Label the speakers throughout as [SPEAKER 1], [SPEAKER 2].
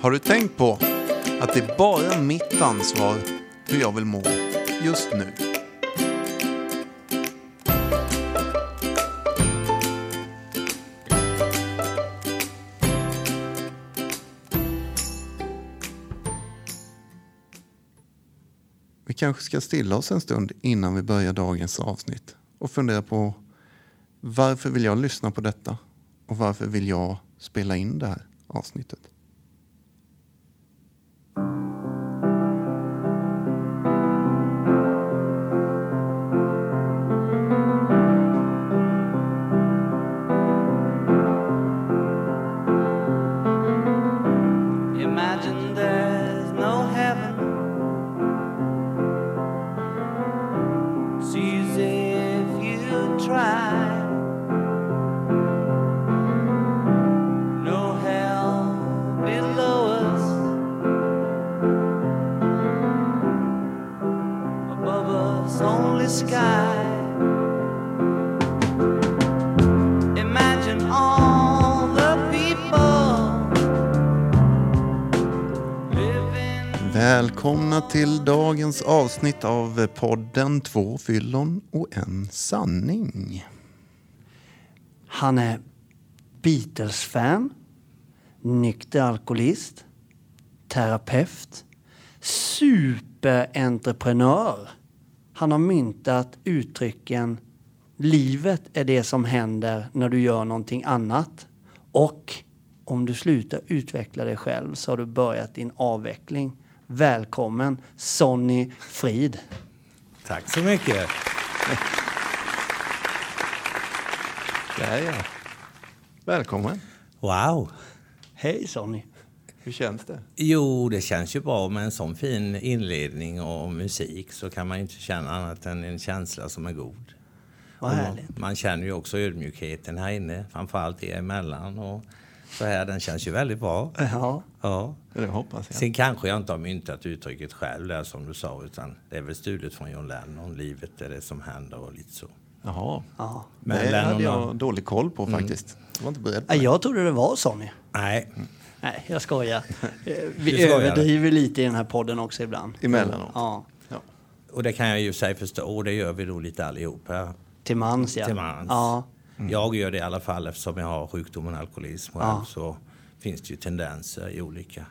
[SPEAKER 1] Har du tänkt på att det är bara mitt ansvar hur jag vill må just nu? Vi kanske ska stilla oss en stund innan vi börjar dagens avsnitt och fundera på varför vill jag lyssna på detta och varför vill jag spela in det här avsnittet? Välkomna till dagens avsnitt av podden Två fyllon och en sanning.
[SPEAKER 2] Han är Beatles-fan, nykter alkoholist, terapeut, superentreprenör. Han har myntat uttrycken Livet är det som händer när du gör någonting annat. Och om du slutar utveckla dig själv så har du börjat din avveckling. Välkommen Sonny Frid.
[SPEAKER 3] Tack så mycket.
[SPEAKER 1] Där ja. Välkommen.
[SPEAKER 3] Wow.
[SPEAKER 2] Hej Sonny.
[SPEAKER 1] Hur känns det?
[SPEAKER 3] Jo, det känns ju bra med en sån fin inledning och musik så kan man ju inte känna annat än en känsla som är god.
[SPEAKER 2] Vad härligt.
[SPEAKER 3] Man känner ju också ödmjukheten här inne, framförallt er emellan. Och så här, den känns ju väldigt bra.
[SPEAKER 2] Ja.
[SPEAKER 3] Ja.
[SPEAKER 1] Det hoppas jag.
[SPEAKER 3] Sen kanske jag inte har myntat uttrycket själv där som du sa, utan det är väl stulet från John Lennon. Livet är det som händer och lite så.
[SPEAKER 1] Jaha.
[SPEAKER 2] ja.
[SPEAKER 3] Men
[SPEAKER 1] det
[SPEAKER 3] Lennon
[SPEAKER 1] hade
[SPEAKER 3] har-
[SPEAKER 1] jag dålig koll på faktiskt. Jag var inte beredd på det.
[SPEAKER 2] Jag trodde det var Sonny.
[SPEAKER 3] Nej,
[SPEAKER 2] Nej, jag skojar. Eh, Vi
[SPEAKER 3] skojar.
[SPEAKER 2] överdriver lite i den här podden också ibland.
[SPEAKER 1] Emellanåt.
[SPEAKER 2] Ja,
[SPEAKER 1] Ja.
[SPEAKER 3] och det kan jag ju säga förstå, och det gör vi då lite allihop här.
[SPEAKER 2] till mans ja.
[SPEAKER 3] Till mans.
[SPEAKER 2] Ja,
[SPEAKER 3] Jag gör det i alla fall eftersom jag har sjukdomen alkoholism själv,
[SPEAKER 2] Ja.
[SPEAKER 3] så finns det ju tendenser i olika...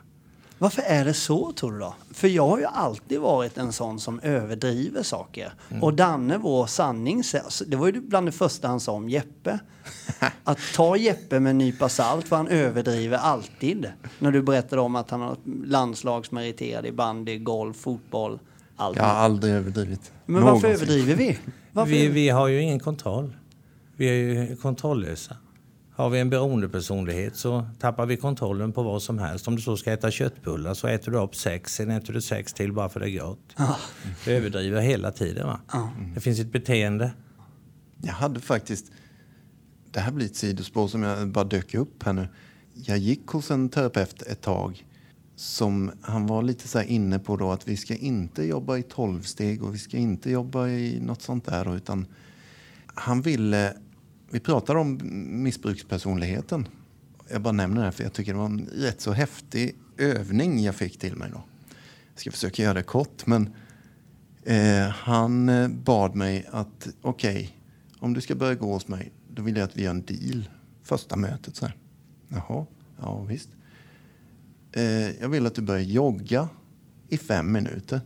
[SPEAKER 2] Varför är det så tror du då? För jag har ju alltid varit en sån som överdriver saker.
[SPEAKER 3] Mm.
[SPEAKER 2] Och Danne, vår sanning, det var ju bland det första han sa om Jeppe. Att ta Jeppe med en nypa salt för han överdriver alltid. När du berättade om att han har landslagsmeriterad i bandy, golf, fotboll, allt.
[SPEAKER 1] Jag har aldrig överdrivit.
[SPEAKER 2] Men varför
[SPEAKER 1] Någonsin.
[SPEAKER 2] överdriver vi? Varför?
[SPEAKER 3] Vi, vi har ju ingen kontroll. Vi är ju kontrolllösa. Har vi en beroendepersonlighet så tappar vi kontrollen på vad som helst. Om du så ska äta köttbullar så äter du upp sex, sen äter du sex till bara för det är gott. Vi överdriver hela tiden. Va? Det finns ett beteende.
[SPEAKER 1] Jag hade faktiskt... Det här blir ett sidospår som jag bara dök upp här nu. Jag gick hos en terapeut ett tag som han var lite så här inne på då att vi ska inte jobba i tolvsteg och vi ska inte jobba i något sånt där utan han ville... Vi pratade om missbrukspersonligheten. Jag bara nämner det för jag tycker det var en rätt så häftig övning jag fick till mig då. Jag ska försöka göra det kort men Eh, han eh, bad mig att, okej, om du ska börja gå hos mig, då vill jag att vi gör en deal. Första mötet så här. Jaha, ja visst. Eh, jag vill att du börjar jogga i fem minuter.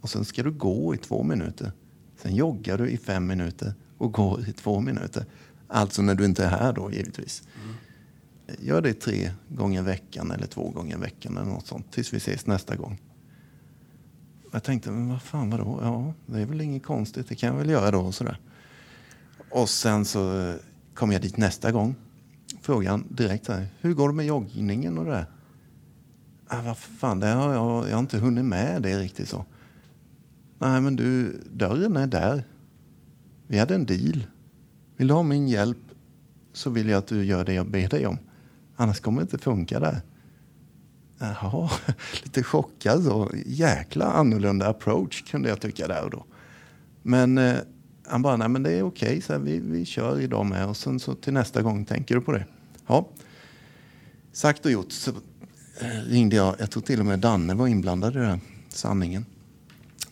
[SPEAKER 1] Och sen ska du gå i två minuter. Sen joggar du i fem minuter och går i två minuter. Alltså när du inte är här då givetvis. Gör det tre gånger i veckan eller två gånger i veckan eller något sånt. Tills vi ses nästa gång. Jag tänkte, men vad fan vadå? Ja, det är väl inget konstigt. Det kan jag väl göra då och sådär. Och sen så eh, kom jag dit nästa gång. Frågan direkt här, hur går det med joggningen och det där? Ah, vad fan, det har jag, jag har inte hunnit med det riktigt så. Nej, men du, dörren är där. Vi hade en deal. Vill du ha min hjälp så vill jag att du gör det jag ber dig om. Annars kommer det inte funka där. Jaha, lite chockad så. Jäkla annorlunda approach kunde jag tycka där och då. Men eh, han bara, nej men det är okej, så här, vi, vi kör idag med och sen så till nästa gång tänker du på det. Ja. Sagt och gjort så eh, ringde jag, jag tror till och med Danne var inblandad i den här, sanningen.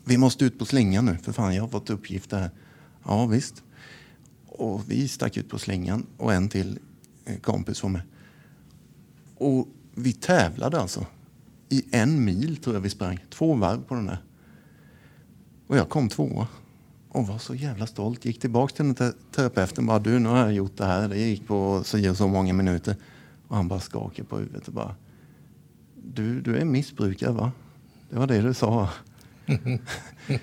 [SPEAKER 1] Vi måste ut på slingan nu, för fan jag har fått uppgifter här. Ja visst. Och vi stack ut på slingan och en till eh, kompis var med. Och vi tävlade alltså. I en mil tror jag vi sprang. Två varv på den där. Och jag kom tvåa. Och var så jävla stolt. Gick tillbaka till den och terapeuten bara du nu har jag gjort det här. Det gick på så och så många minuter. Och han bara skakade på huvudet och bara du, du är missbrukare va? Det var det du sa.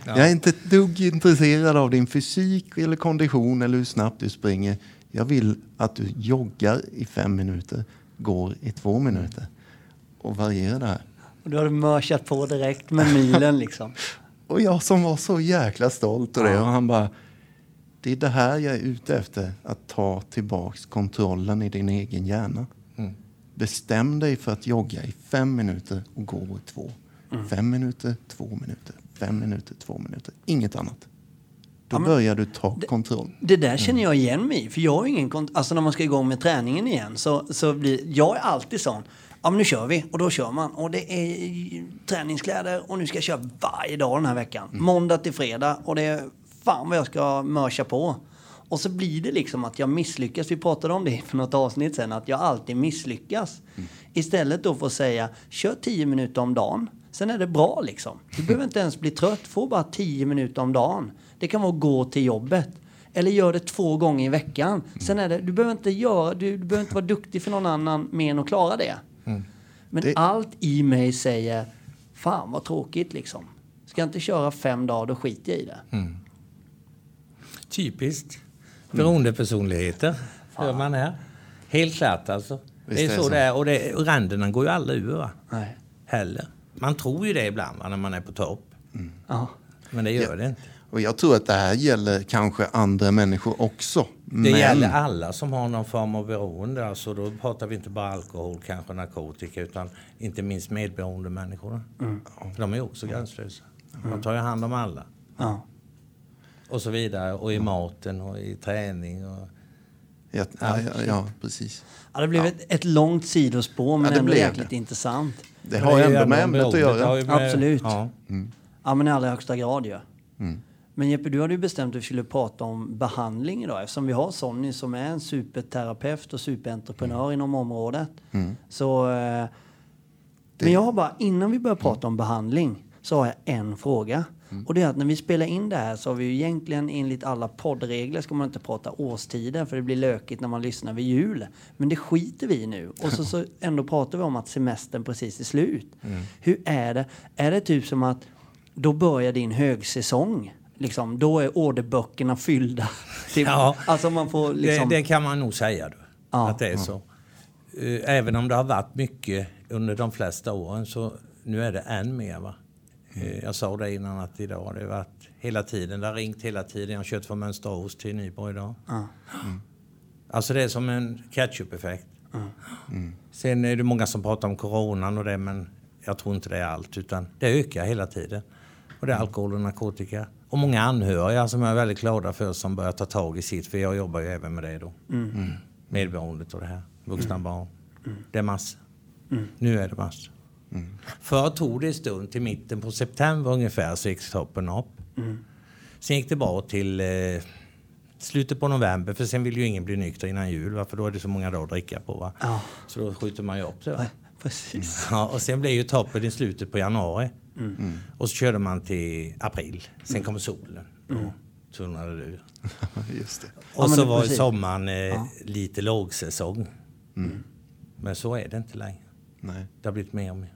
[SPEAKER 1] Jag är inte ett dugg intresserad av din fysik eller kondition eller hur snabbt du springer. Jag vill att du joggar i fem minuter, går i två minuter och varierar det här.
[SPEAKER 2] Och du hade mörsat på direkt med milen liksom.
[SPEAKER 1] Och jag som var så jäkla stolt och det och han bara det är det här jag är ute efter, att ta tillbaks kontrollen i din egen hjärna. Bestäm dig för att jogga i fem minuter och gå i två. Fem minuter, två minuter, fem minuter, två minuter. Inget annat. Då börjar du ta kontroll.
[SPEAKER 2] Det där känner jag igen mig i, för jag har ingen kont- Alltså när man ska igång med träningen igen så, så blir... Jag är alltid sån. Ja men nu kör vi och då kör man. Och det är träningskläder och nu ska jag köra varje dag den här veckan. Måndag till fredag och det är fan vad jag ska mörsa på. Och så blir det liksom att jag misslyckas. Vi pratade om det för något avsnitt sen, att jag alltid misslyckas. Istället då för att säga, kör 10 minuter om dagen. Sen är det bra liksom. Du behöver inte ens bli trött, få bara 10 minuter om dagen. Det kan vara att gå till jobbet. Eller gör det två gånger i veckan. Sen är det, du behöver inte göra, du, du behöver inte vara duktig för någon annan mer än att klara det. Men
[SPEAKER 1] Det-
[SPEAKER 2] allt i mig säger, fan vad tråkigt liksom. Ska jag inte köra fem dagar, då skiter jag i det.
[SPEAKER 3] Typiskt. Beroendepersonligheter. Hör man här. Helt klart alltså.
[SPEAKER 1] Visst
[SPEAKER 3] det är så
[SPEAKER 1] så.
[SPEAKER 3] det är. Och, det, och ränderna går ju alla ur va?
[SPEAKER 2] Nej.
[SPEAKER 3] Heller. Man tror ju det ibland va, när man är på topp.
[SPEAKER 2] Ja.
[SPEAKER 3] Men det gör det inte.
[SPEAKER 1] Och jag tror att det här gäller kanske andra människor också.
[SPEAKER 3] Det
[SPEAKER 1] Men
[SPEAKER 3] gäller alla som har någon form av beroende. Alltså då pratar vi inte bara alkohol, kanske narkotika, utan inte minst medberoende människor. För de är ju också gränslösa. De tar ju hand om alla.
[SPEAKER 2] Ja.
[SPEAKER 3] Och så vidare. Och i maten och i träning. Och...
[SPEAKER 1] ja, ja, ja, ja, precis.
[SPEAKER 2] Ja, det blev ett, ett långt sidospår men
[SPEAKER 1] Ja, det
[SPEAKER 2] ändå
[SPEAKER 1] blev
[SPEAKER 2] jäkligt
[SPEAKER 1] det.
[SPEAKER 2] intressant.
[SPEAKER 1] Det har ju ändå med ämnet att göra.
[SPEAKER 3] med-
[SPEAKER 2] Absolut.
[SPEAKER 3] Ja.
[SPEAKER 2] Ja, men i allra högsta grad ju. Men Jeppe, du hade ju bestämt att vi skulle prata om behandling idag eftersom vi har Sonny som är en superterapeut och superentreprenör inom området. Så, eh, men jag har bara, innan vi börjar prata om behandling så har jag en fråga. Och det är att när vi spelar in det här så har vi ju egentligen enligt alla poddregler ska man inte prata årstider för det blir lökigt när man lyssnar vid jul. Men det skiter vi i nu. Och så, så ändå pratar vi om att semestern precis är slut. Hur är det? Är det typ som att då börjar din högsäsong? Liksom, då är orderböckerna fyllda. Typ,
[SPEAKER 3] Ja.
[SPEAKER 2] Alltså man får liksom...
[SPEAKER 3] Det, det kan man nog säga. Då,
[SPEAKER 2] Ja.
[SPEAKER 3] Att det är så. Eh, Även om det har varit mycket under de flesta åren så nu är det än mer. Va? Eh, Jag sa det innan att idag har det varit hela tiden. Det har ringt hela tiden. Jag har kört från Mönsterås till Nybro idag. Alltså det är som en ketchup-effekt. Sen är det många som pratar om coronan och det men jag tror inte det är allt utan det ökar hela tiden. Och det är alkohol och narkotika. Och många anhöriga som jag är väldigt glada för som börjar ta tag i sitt för jag jobbar ju även med det då. Mm. Medberoendet och det här. Vuxna barn. Det är massor. Nu är det massor. Förr tog det en stund till mitten på september ungefär så gick toppen upp. Sen gick det bra till eh, slutet på november för sen vill ju ingen bli nykter innan jul va? för då är det så många dagar att dricka på. Va?
[SPEAKER 2] Ja.
[SPEAKER 3] Så då skjuter man ju upp det. Va?
[SPEAKER 2] Precis.
[SPEAKER 3] Ja, och sen blir ju toppen i slutet på januari. Och så körde man till april. Sen kommer solen. Då tunnade ur.
[SPEAKER 1] Just det.
[SPEAKER 2] Ja,
[SPEAKER 3] Och
[SPEAKER 2] men
[SPEAKER 3] så var
[SPEAKER 2] precis.
[SPEAKER 3] sommaren eh, lite lågsäsong. Men så är det inte längre.
[SPEAKER 1] Nej.
[SPEAKER 3] Det har blivit mer och mer.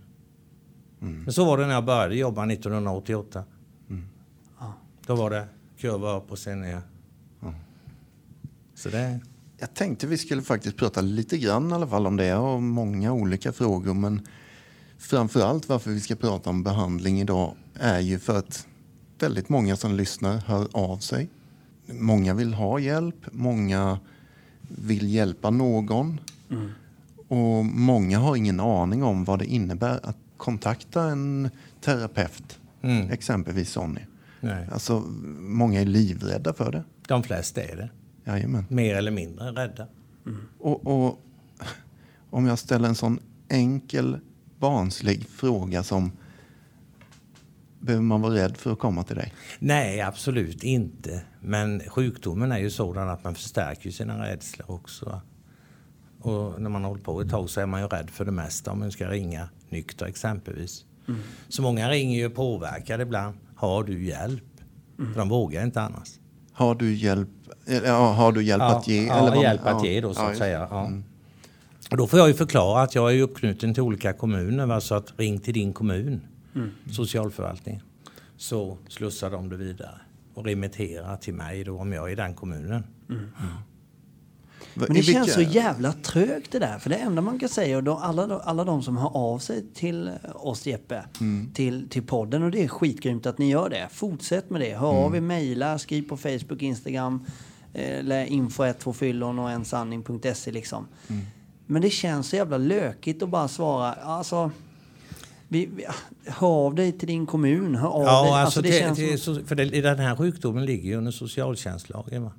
[SPEAKER 3] Men så var det när jag började jobba 1988. Då var det kurva upp och sen ner. Så det...
[SPEAKER 1] Jag tänkte vi skulle faktiskt prata lite grann i alla fall om det. Jag har många olika frågor men framför allt varför vi ska prata om behandling idag är ju för att väldigt många som lyssnar hör av sig. Många vill ha hjälp, många vill hjälpa någon och många har ingen aning om vad det innebär att kontakta en terapeut,
[SPEAKER 3] Mm.
[SPEAKER 1] exempelvis Sonny.
[SPEAKER 3] Nej.
[SPEAKER 1] Alltså, många är livrädda för det.
[SPEAKER 3] De flesta är det.
[SPEAKER 1] Jajamän.
[SPEAKER 3] Mer eller mindre rädda.
[SPEAKER 1] Och, och om jag ställer en sån enkel, barnslig fråga som Behöver man vara rädd för att komma till dig?
[SPEAKER 3] Nej, absolut inte. Men sjukdomen är ju sådan att man förstärker sina rädslor också. Och när man har hållit på ett tag så är man ju rädd för det mesta om man ska ringa nykter exempelvis. Så många ringer ju påverkade ibland. Har du hjälp? För de vågar inte annars.
[SPEAKER 1] Har du hjälp, ja, har du hjälp att ge?
[SPEAKER 3] Ja,
[SPEAKER 1] eller vad-
[SPEAKER 3] hjälp att
[SPEAKER 1] ja.
[SPEAKER 3] ge då så
[SPEAKER 1] Ja,
[SPEAKER 3] att säga.
[SPEAKER 1] det.
[SPEAKER 3] Ja.
[SPEAKER 1] Mm.
[SPEAKER 3] Och då får jag ju förklara att jag är uppknuten till olika kommuner. Va? Så att ring till din kommun,
[SPEAKER 1] Mm.
[SPEAKER 3] socialförvaltningen. Så slussar de det vidare och remitterar till mig då om jag är i den kommunen.
[SPEAKER 1] Va-
[SPEAKER 2] Men det
[SPEAKER 1] vilka-
[SPEAKER 2] känns så jävla trögt det där. För det enda man kan säga, och då, alla, alla de som hör av sig till oss Jeppe,
[SPEAKER 1] Mm.
[SPEAKER 2] till, till podden, och det är skitgrymt att ni gör det. Fortsätt med det. Hör
[SPEAKER 1] Mm.
[SPEAKER 2] av er, mejla, skriv på Facebook, Instagram, eh, eller info12fyllon och ensanning.se liksom.
[SPEAKER 1] Mm.
[SPEAKER 2] Men det känns så jävla lökigt att bara svara, alltså, vi, vi, hör av dig till din kommun, hör av dig.
[SPEAKER 3] Ja, alltså,
[SPEAKER 2] det
[SPEAKER 3] till,
[SPEAKER 2] känns som,
[SPEAKER 3] för det, den här sjukdomen ligger ju under socialtjänstlagen va?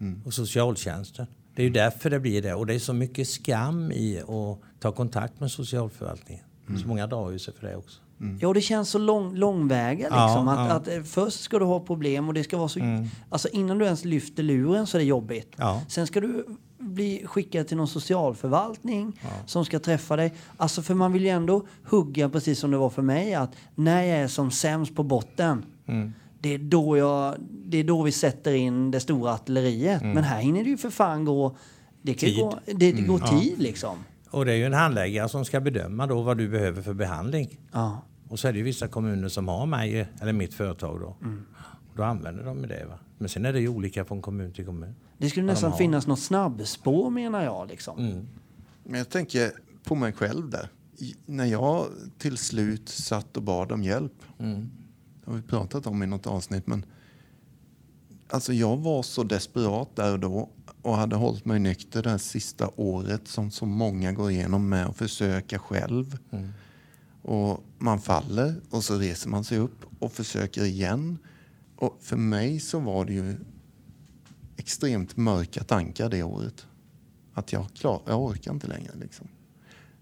[SPEAKER 2] Mm.
[SPEAKER 3] och socialtjänsten. Det är ju därför det blir det. Och det är så mycket skam i att ta kontakt med socialförvaltningen.
[SPEAKER 2] Mm.
[SPEAKER 3] Så många drar ju sig för det också.
[SPEAKER 2] Ja, och det känns så lång, långväga
[SPEAKER 3] Ja,
[SPEAKER 2] liksom. att,
[SPEAKER 3] ja.
[SPEAKER 2] att eh, först ska du ha problem och det ska vara så... Alltså innan du ens lyfter luren så är det jobbigt.
[SPEAKER 3] Ja.
[SPEAKER 2] Sen ska du bli skickad till någon socialförvaltning som ska träffa dig. Alltså för man vill ju ändå hugga, precis som det var för mig, att när jag är som sämst på botten
[SPEAKER 3] Mm.
[SPEAKER 2] Det, är då jag, det är då vi sätter in det stora artilleriet. Men här hinner det ju för fan gå... Det, kan
[SPEAKER 3] Tid.
[SPEAKER 2] gå, det, det går tid liksom.
[SPEAKER 3] Och det är ju en handläggare som ska bedöma då vad du behöver för behandling.
[SPEAKER 2] Ja.
[SPEAKER 3] Och så är det ju vissa kommuner som har mig, eller mitt företag då.
[SPEAKER 2] Mm.
[SPEAKER 3] Då använder de det. Va? Men sen är det ju olika från kommun till kommun.
[SPEAKER 2] Det skulle
[SPEAKER 3] de
[SPEAKER 2] nästan
[SPEAKER 3] har.
[SPEAKER 2] finnas något snabbspår menar jag. Liksom.
[SPEAKER 3] Mm.
[SPEAKER 1] Men jag tänker på mig själv där. I, när jag till slut satt och bad om hjälp.
[SPEAKER 3] Mm.
[SPEAKER 1] Det har vi pratat om i något avsnitt. Men alltså jag var så desperat där och då och hade hållit mig nykter det här sista året som så många går igenom med att försöka själv. Och man faller och så reser man sig upp och försöker igen. Och för mig så var det ju extremt mörka tankar det året. Att jag, klar, jag orkar inte längre. Liksom.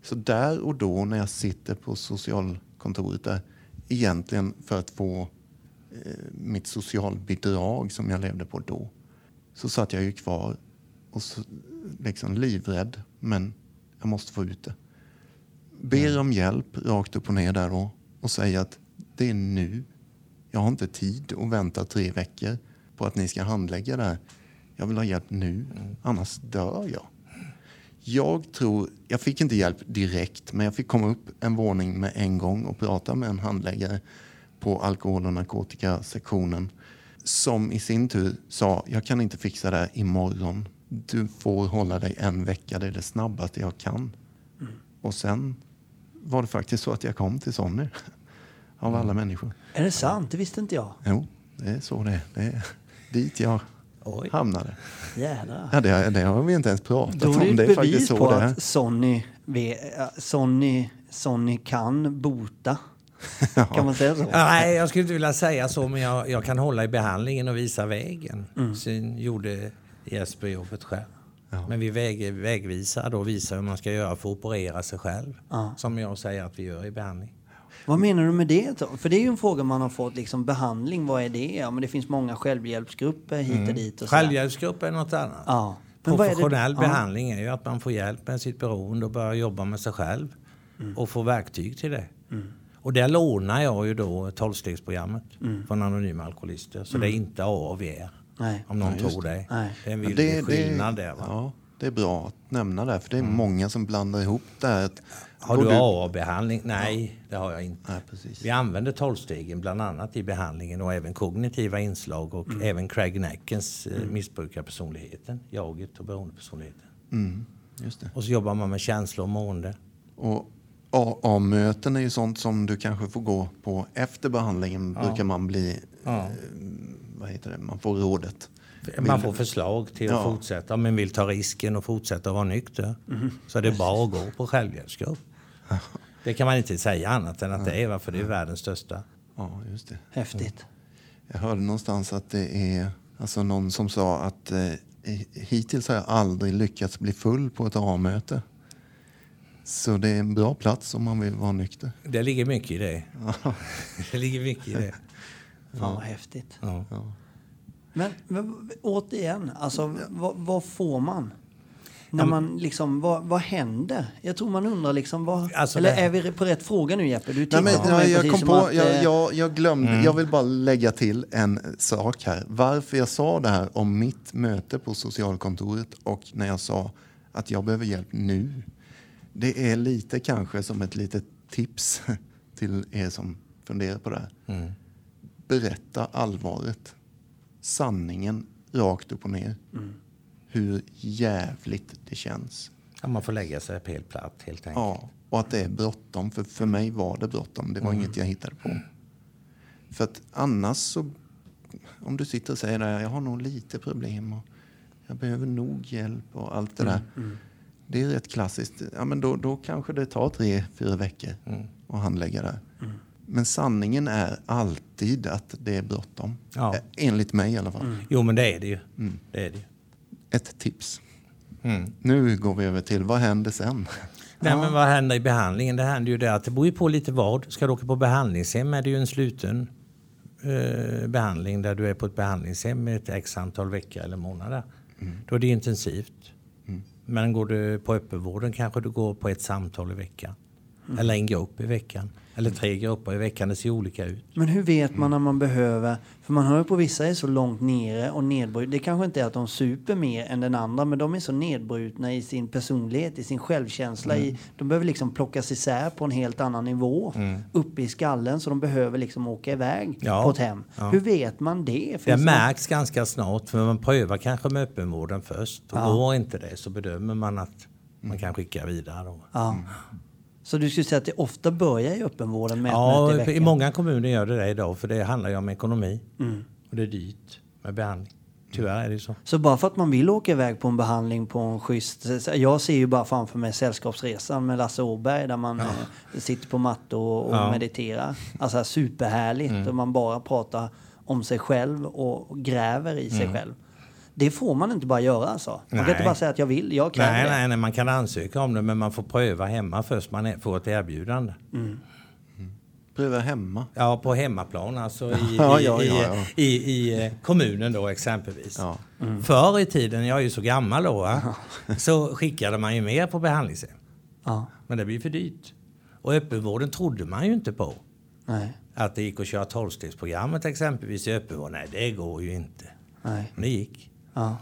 [SPEAKER 1] Så där och då när jag sitter på socialkontoret där, egentligen för att få eh, mitt socialbidrag som jag levde på då, så satt jag ju kvar och så, liksom livrädd, men jag måste få ut det. Ber om hjälp rakt upp och ner där då och säger att det är nu. Jag har inte tid att vänta tre veckor på att ni ska handlägga det här. Jag vill ha hjälp nu, annars dör jag. Jag tror, jag fick inte hjälp direkt, men jag fick komma upp en våning med en gång och prata med en handläggare på alkohol och narkotikasektionen som i sin tur sa, jag kan inte fixa det här imorgon. Du får hålla dig en vecka, det är det snabbaste jag kan. Och sen var det faktiskt så att jag kom till Sonny. Av alla människor.
[SPEAKER 2] Är det sant? Det visste inte jag.
[SPEAKER 1] Jo, det är så det är. Det är dit jag
[SPEAKER 3] Oj.
[SPEAKER 1] hamnade.
[SPEAKER 2] Jädrar.
[SPEAKER 1] Ja, det, det har vi inte ens pratat
[SPEAKER 2] Då är det
[SPEAKER 1] om. Det är
[SPEAKER 2] ett
[SPEAKER 1] faktiskt
[SPEAKER 2] bevis
[SPEAKER 1] så
[SPEAKER 2] på
[SPEAKER 1] det är.
[SPEAKER 2] att Sonny, Sonny, Sonny kan bota. Kan man säga så?
[SPEAKER 3] Nej, jag skulle inte vilja säga så, men jag, jag kan hålla i behandlingen och visa vägen.
[SPEAKER 2] Mm.
[SPEAKER 3] Sen gjorde Jesper jobbet själv. Men vi väg, vägvisar då, visar hur man ska göra för att operera sig själv.
[SPEAKER 2] Ja.
[SPEAKER 3] Som jag säger att vi gör i behandling.
[SPEAKER 2] Vad menar du med det? då? För det är ju en fråga man har fått. Liksom, behandling, vad är det? Ja, men det finns många självhjälpsgrupper hit och dit. Och.
[SPEAKER 3] Självhjälpsgrupp är något annat.
[SPEAKER 2] Ja. Men är det-
[SPEAKER 3] Professionell
[SPEAKER 2] ja.
[SPEAKER 3] behandling är ju att man får hjälp med sitt beroende och börjar jobba med sig själv.
[SPEAKER 2] Mm.
[SPEAKER 3] Och få verktyg till det. Och där lånar jag ju då tolvstegsprogrammet
[SPEAKER 2] Mm.
[SPEAKER 3] från Anonyma Alkoholister. Så det är inte AAVR.
[SPEAKER 2] Nej.
[SPEAKER 3] Om någon
[SPEAKER 1] just
[SPEAKER 3] tror det.
[SPEAKER 2] Nej.
[SPEAKER 3] Det är en väldig skillnad där. Va?
[SPEAKER 1] Ja, det är bra att nämna det, för det är många som blandar ihop det här.
[SPEAKER 3] Har
[SPEAKER 1] går
[SPEAKER 3] du AA-behandling? Nej, det har jag inte.
[SPEAKER 1] Nej, precis.
[SPEAKER 3] Vi använder tolvstegen bland annat i behandlingen och även kognitiva inslag och även Craig Neckens eh, missbrukarpersonligheten, jaget och beroendepersonligheten.
[SPEAKER 1] Mm, just det.
[SPEAKER 3] Och så jobbar man med känslor och mående.
[SPEAKER 1] Och AA-möten är ju sånt som du kanske får gå på efter behandlingen. Brukar man bli,
[SPEAKER 3] Ja.
[SPEAKER 1] eh, vad heter det, man får rådet.
[SPEAKER 3] Man får förslag till att
[SPEAKER 1] Ja.
[SPEAKER 3] fortsätta. Man vill ta risken och fortsätta vara nykter så är det bara att gå på självhjälpsgrupp. Det kan man inte säga annat än att det är, för det är världens största.
[SPEAKER 1] Ja, just det.
[SPEAKER 2] Häftigt.
[SPEAKER 1] Jag hörde någonstans att det är alltså någon som sa att eh, hittills har jag aldrig lyckats bli full på ett A-möte. Så det är en bra plats om man vill vara nykter.
[SPEAKER 3] Det ligger mycket i det. det ligger mycket i det.
[SPEAKER 2] Fan vad häftigt.
[SPEAKER 3] Ja.
[SPEAKER 2] Men, men återigen, alltså vad, vad får man? När man liksom, vad, vad händer? Jag tror man undrar liksom, vad,
[SPEAKER 3] Alltså,
[SPEAKER 2] eller
[SPEAKER 3] det-
[SPEAKER 2] är vi på rätt fråga nu Jeppe? Du
[SPEAKER 1] Nej, men,
[SPEAKER 2] mig
[SPEAKER 1] jag kom på,
[SPEAKER 2] att,
[SPEAKER 1] jag,
[SPEAKER 2] eh,
[SPEAKER 1] jag, jag glömde, jag vill bara lägga till en sak här. Varför jag sa det här om mitt möte på socialkontoret och när jag sa att jag behöver hjälp nu. Det är lite kanske som ett litet tips till er som funderar på det här. Berätta allvaret. Sanningen rakt upp och ner. Hur jävligt det känns.
[SPEAKER 3] Ja, man får lägga sig på helt platt helt enkelt.
[SPEAKER 1] Ja, och att det är bråttom. För, för mig var det bråttom. Det var inget jag hittade på. För att annars så... Om du sitter och säger att jag har nog lite problem och jag behöver nog hjälp och allt det där. Det är rätt klassiskt. Ja, men då, då kanske det tar tre, fyra veckor att handlägga det. Men sanningen är alltid att det är bråttom.
[SPEAKER 3] Ja.
[SPEAKER 1] Eh, Enligt mig i alla fall.
[SPEAKER 3] Jo, men det är det ju. Det är det ju.
[SPEAKER 1] Ett tips.
[SPEAKER 3] Mm.
[SPEAKER 1] Nu går vi över till vad händer sen?
[SPEAKER 3] Nej, men vad händer i behandlingen? Det händer ju det att det beror ju på lite vad. Ska du åka på behandlingshem är det ju en sluten eh, behandling där du är på ett behandlingshem med ett x antal veckor eller månader. Då är det intensivt. Men går du på öppenvården kanske du går på ett samtal i veckan. Eller en grupp i veckan. Eller tre grupper i veckan. Det ser olika ut.
[SPEAKER 2] Men hur vet man när man behöver... För man hör ju på vissa är så långt nere och nedbrutna. Det kanske inte är att de super mer än den andra, men de är så nedbrutna i sin personlighet, i sin självkänsla. I, de behöver liksom plockas isär på en helt annan nivå. Uppe i skallen, så de behöver liksom åka iväg
[SPEAKER 3] Ja.
[SPEAKER 2] på ett hem.
[SPEAKER 3] Ja.
[SPEAKER 2] Hur vet man det? Finns
[SPEAKER 3] Det märks ganska snart för man prövar kanske med öppenvården först. Och går inte det så bedömer man att man kan skicka vidare.
[SPEAKER 2] Ja. Så du skulle säga att det ofta börjar i öppenvården med ett
[SPEAKER 3] Ja,
[SPEAKER 2] möte i
[SPEAKER 3] många kommuner gör det det idag för det handlar ju om ekonomi.
[SPEAKER 2] Mm.
[SPEAKER 3] Och det är dyrt med behandling. Tyvärr är det så.
[SPEAKER 2] Så bara för att man vill åka iväg på en behandling på en schysst... Jag ser ju bara framför mig Sällskapsresan med Lasse Åberg där man eh, sitter på matte och, och
[SPEAKER 3] Ja.
[SPEAKER 2] mediterar. Alltså superhärligt och man bara pratar om sig själv och gräver i sig själv. Det får man inte bara göra alltså. Man kan
[SPEAKER 3] Nej.
[SPEAKER 2] inte bara säga att jag vill, jag kräver
[SPEAKER 3] Nej,
[SPEAKER 2] det.
[SPEAKER 3] nej, nej, man kan ansöka om det men man får pröva hemma först. Man får ett erbjudande.
[SPEAKER 1] Pröva hemma.
[SPEAKER 3] Ja, på hemmaplan alltså i,
[SPEAKER 1] Ja,
[SPEAKER 3] i,
[SPEAKER 1] ja,
[SPEAKER 3] i,
[SPEAKER 1] ja, ja.
[SPEAKER 3] i, i eh, kommunen då exempelvis.
[SPEAKER 1] Ja.
[SPEAKER 3] Förr i tiden, jag är ju så gammal då, så skickade man ju mer på behandlingshem.
[SPEAKER 2] Ja,
[SPEAKER 3] Men det blir för dyrt. Och öppenvården trodde man ju inte på.
[SPEAKER 2] nej,
[SPEAKER 3] Att det gick att köra tolvstegsprogrammet exempelvis i öppenvård. Nej, det går ju inte.
[SPEAKER 2] nej.
[SPEAKER 3] Men det gick.
[SPEAKER 2] Ja.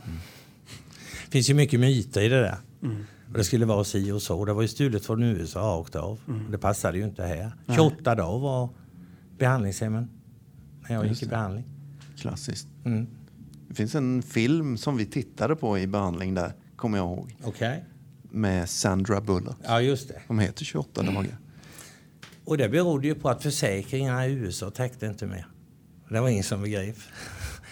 [SPEAKER 3] Det finns ju mycket myter i det där. Och det skulle vara si och så. Det var ju stulet från USA rakt av. Det passade ju inte här. 28 dagar var behandlingshemmen när jag gick i behandling.
[SPEAKER 1] Klassiskt.
[SPEAKER 3] Mm.
[SPEAKER 1] Det finns en film som vi tittade på i behandling där, kommer jag ihåg.
[SPEAKER 3] Okej.
[SPEAKER 1] Med Sandra Bullock.
[SPEAKER 3] Ja, just det.
[SPEAKER 1] Som heter 28 dagar.
[SPEAKER 3] Och det berodde ju på att försäkringarna i USA täckte inte mer. Det var ingen som begrep.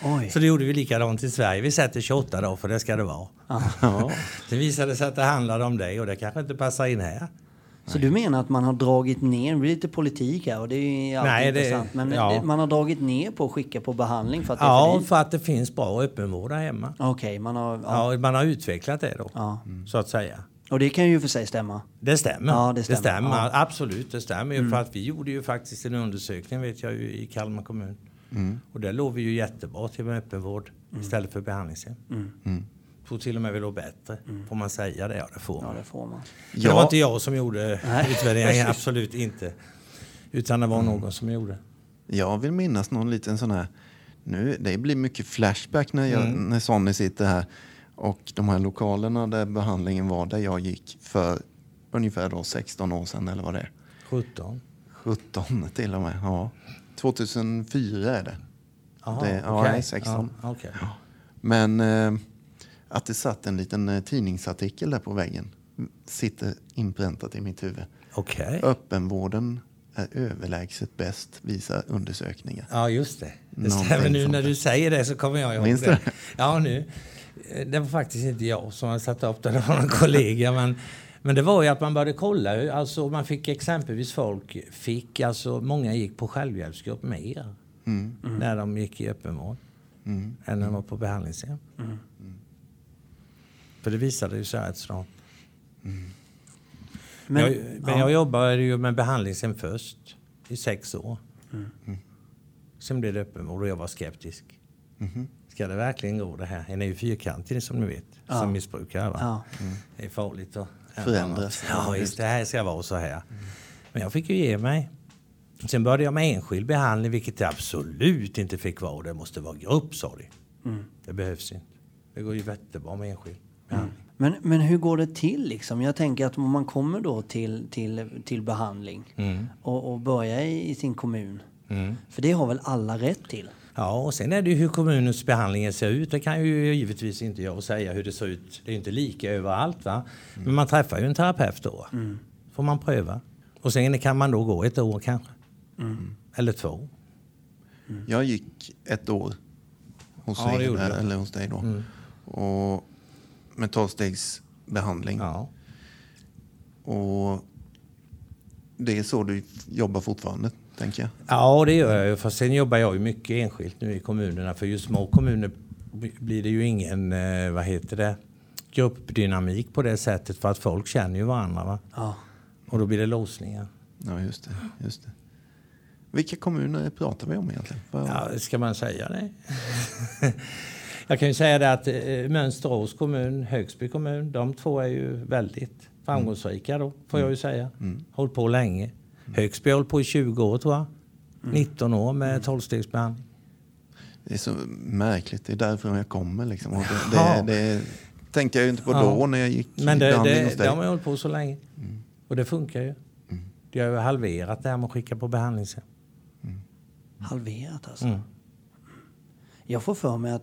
[SPEAKER 2] Oj.
[SPEAKER 3] Så det gjorde vi likadant i Sverige. Vi sätter 28 dagar för det ska det vara.
[SPEAKER 1] Ja.
[SPEAKER 3] Det visade sig att det handlade om det och det kanske inte passar in här.
[SPEAKER 2] Så du menar att man har dragit ner, det blir lite politik här och det är alltid
[SPEAKER 3] Nej, det-
[SPEAKER 2] intressant, men
[SPEAKER 3] ja.
[SPEAKER 2] det- man har dragit ner på att skicka på behandling för att det
[SPEAKER 3] Ja,
[SPEAKER 2] dyrt?
[SPEAKER 3] för att det finns bra öppenvård där hemma.
[SPEAKER 2] Okej, man har... Ja.
[SPEAKER 3] Ja, man har utvecklat det då,
[SPEAKER 2] Ja.
[SPEAKER 3] så att säga.
[SPEAKER 2] Och det kan ju för sig stämma.
[SPEAKER 3] Det stämmer.
[SPEAKER 2] Ja, det stämmer. Ja. Mm.
[SPEAKER 3] Absolut, det stämmer. ju För att vi gjorde ju faktiskt en undersökning vet jag i Kalmar kommun. Och där låg vi ju jättebra till med öppenvård
[SPEAKER 2] Mm.
[SPEAKER 3] istället för behandlingshem. Tror till och med vi låg bättre. Får man säga det? Ja, det får
[SPEAKER 2] Mm. Ja,
[SPEAKER 3] man.
[SPEAKER 2] det får man.
[SPEAKER 3] Det var
[SPEAKER 1] Ja.
[SPEAKER 3] inte jag som gjorde
[SPEAKER 2] Nej.
[SPEAKER 3] utvärderingen, absolut inte. Utan det var
[SPEAKER 2] Mm.
[SPEAKER 3] någon som gjorde.
[SPEAKER 1] Jag vill minnas någon liten sån här... Nu, det blir mycket flashback när, jag, när Sonny sitter här. Och de här lokalerna där behandlingen var, där jag gick för ungefär då 16 år sedan eller vad det är.
[SPEAKER 3] 17.
[SPEAKER 1] 17 till och med. Ja. 2004 är det.
[SPEAKER 3] Jaha,
[SPEAKER 1] Det- ja,
[SPEAKER 3] okej.
[SPEAKER 1] nej, 16.
[SPEAKER 3] Ja, okej.
[SPEAKER 1] Men eh, att det satt en liten eh, tidningsartikel där på väggen sitter inpräntat i mitt huvud.
[SPEAKER 3] Okej.
[SPEAKER 1] Öppenvården är överlägset bäst, visar undersökningar.
[SPEAKER 3] Ja, just det. Det stämmer nu när du säger det så kommer jag ihåg
[SPEAKER 1] Minns
[SPEAKER 3] det.
[SPEAKER 1] det?
[SPEAKER 3] Ja, nu. Eh, Det var faktiskt inte jag som hade satt upp det, det var en kollega. Men, men det var ju att man började kolla. Alltså man fick exempelvis folk, fick, alltså många gick på självhjälpsgrupp mer.
[SPEAKER 1] Mm.
[SPEAKER 3] När de gick i öppenvård.
[SPEAKER 1] Mm.
[SPEAKER 3] Än när de var på behandlingshem. För det visade ju sig rätt snart.
[SPEAKER 2] Men,
[SPEAKER 3] jag, men jag jobbade ju med behandlingshem först i sex år.
[SPEAKER 2] Mm.
[SPEAKER 3] Sen blev det öppenvård och jag var skeptisk.
[SPEAKER 2] Mhm.
[SPEAKER 3] Ska det verkligen gå det här? En är ju fyrkantig som ni vet, som missbrukare. Va?
[SPEAKER 2] Ja.
[SPEAKER 3] Det är farligt att
[SPEAKER 1] Förändras.
[SPEAKER 3] Ja, just det här ska vara så här. Men jag fick ju ge mig. Sen började jag med enskild behandling, vilket det absolut inte fick vara. Det måste vara grupp, sa de.
[SPEAKER 2] Mm.
[SPEAKER 3] Det behövs inte. Det går ju jättebra med enskild behandling.
[SPEAKER 2] Men, men hur går det till liksom? Jag tänker att om man kommer då till, till, till behandling och, och börjar i, i sin kommun. För det har väl alla rätt till?
[SPEAKER 3] Ja, och sen är det ju hur kommunens behandling ser ut. Det kan ju givetvis inte jag säga hur det ser ut. Det är inte lika överallt. Va? Men man träffar ju en terapeut då. får man pröva. Och sen kan man då gå ett år kanske. Eller två.
[SPEAKER 1] Jag gick ett år hos,
[SPEAKER 3] Ja,
[SPEAKER 1] dig, eller hos dig då. Och med tolvstegsbehandling.
[SPEAKER 3] Ja.
[SPEAKER 1] Och det är så du jobbar fortfarande, tänker jag.
[SPEAKER 3] Ja, det gör jag ju. För sen jobbar jag ju mycket enskilt nu i kommunerna. För ju små kommuner blir det ju ingen, eh, vad heter det, gruppdynamik på det sättet. För att folk känner ju varandra. Va?
[SPEAKER 2] Ja.
[SPEAKER 3] Och då blir det låsningar.
[SPEAKER 1] Ja, just det. Just det. Vilka kommuner pratar vi om egentligen?
[SPEAKER 3] Ja, ska man säga det? jag kan ju säga det att eh, Mönsterås kommun, Högsby kommun, de två är ju väldigt framgångsrika då, får jag ju säga. Hållit på länge. Högsby har hållit på i 20 år tror jag. 19 år med tolvstegsbehandling.
[SPEAKER 1] Det är så märkligt. Det är därifrån jag kommer. Liksom. Och det,
[SPEAKER 3] Ja.
[SPEAKER 1] det, det tänkte jag ju inte på
[SPEAKER 3] Ja.
[SPEAKER 1] då när jag gick
[SPEAKER 3] Men det,
[SPEAKER 1] behandling
[SPEAKER 3] det,
[SPEAKER 1] hos
[SPEAKER 3] de
[SPEAKER 1] dig.
[SPEAKER 3] har ju hållit på så länge. Och det funkar ju. De har ju halverat det här med att skicka på behandlingshem.
[SPEAKER 2] Halverat alltså.
[SPEAKER 3] Mm.
[SPEAKER 2] Jag får för mig att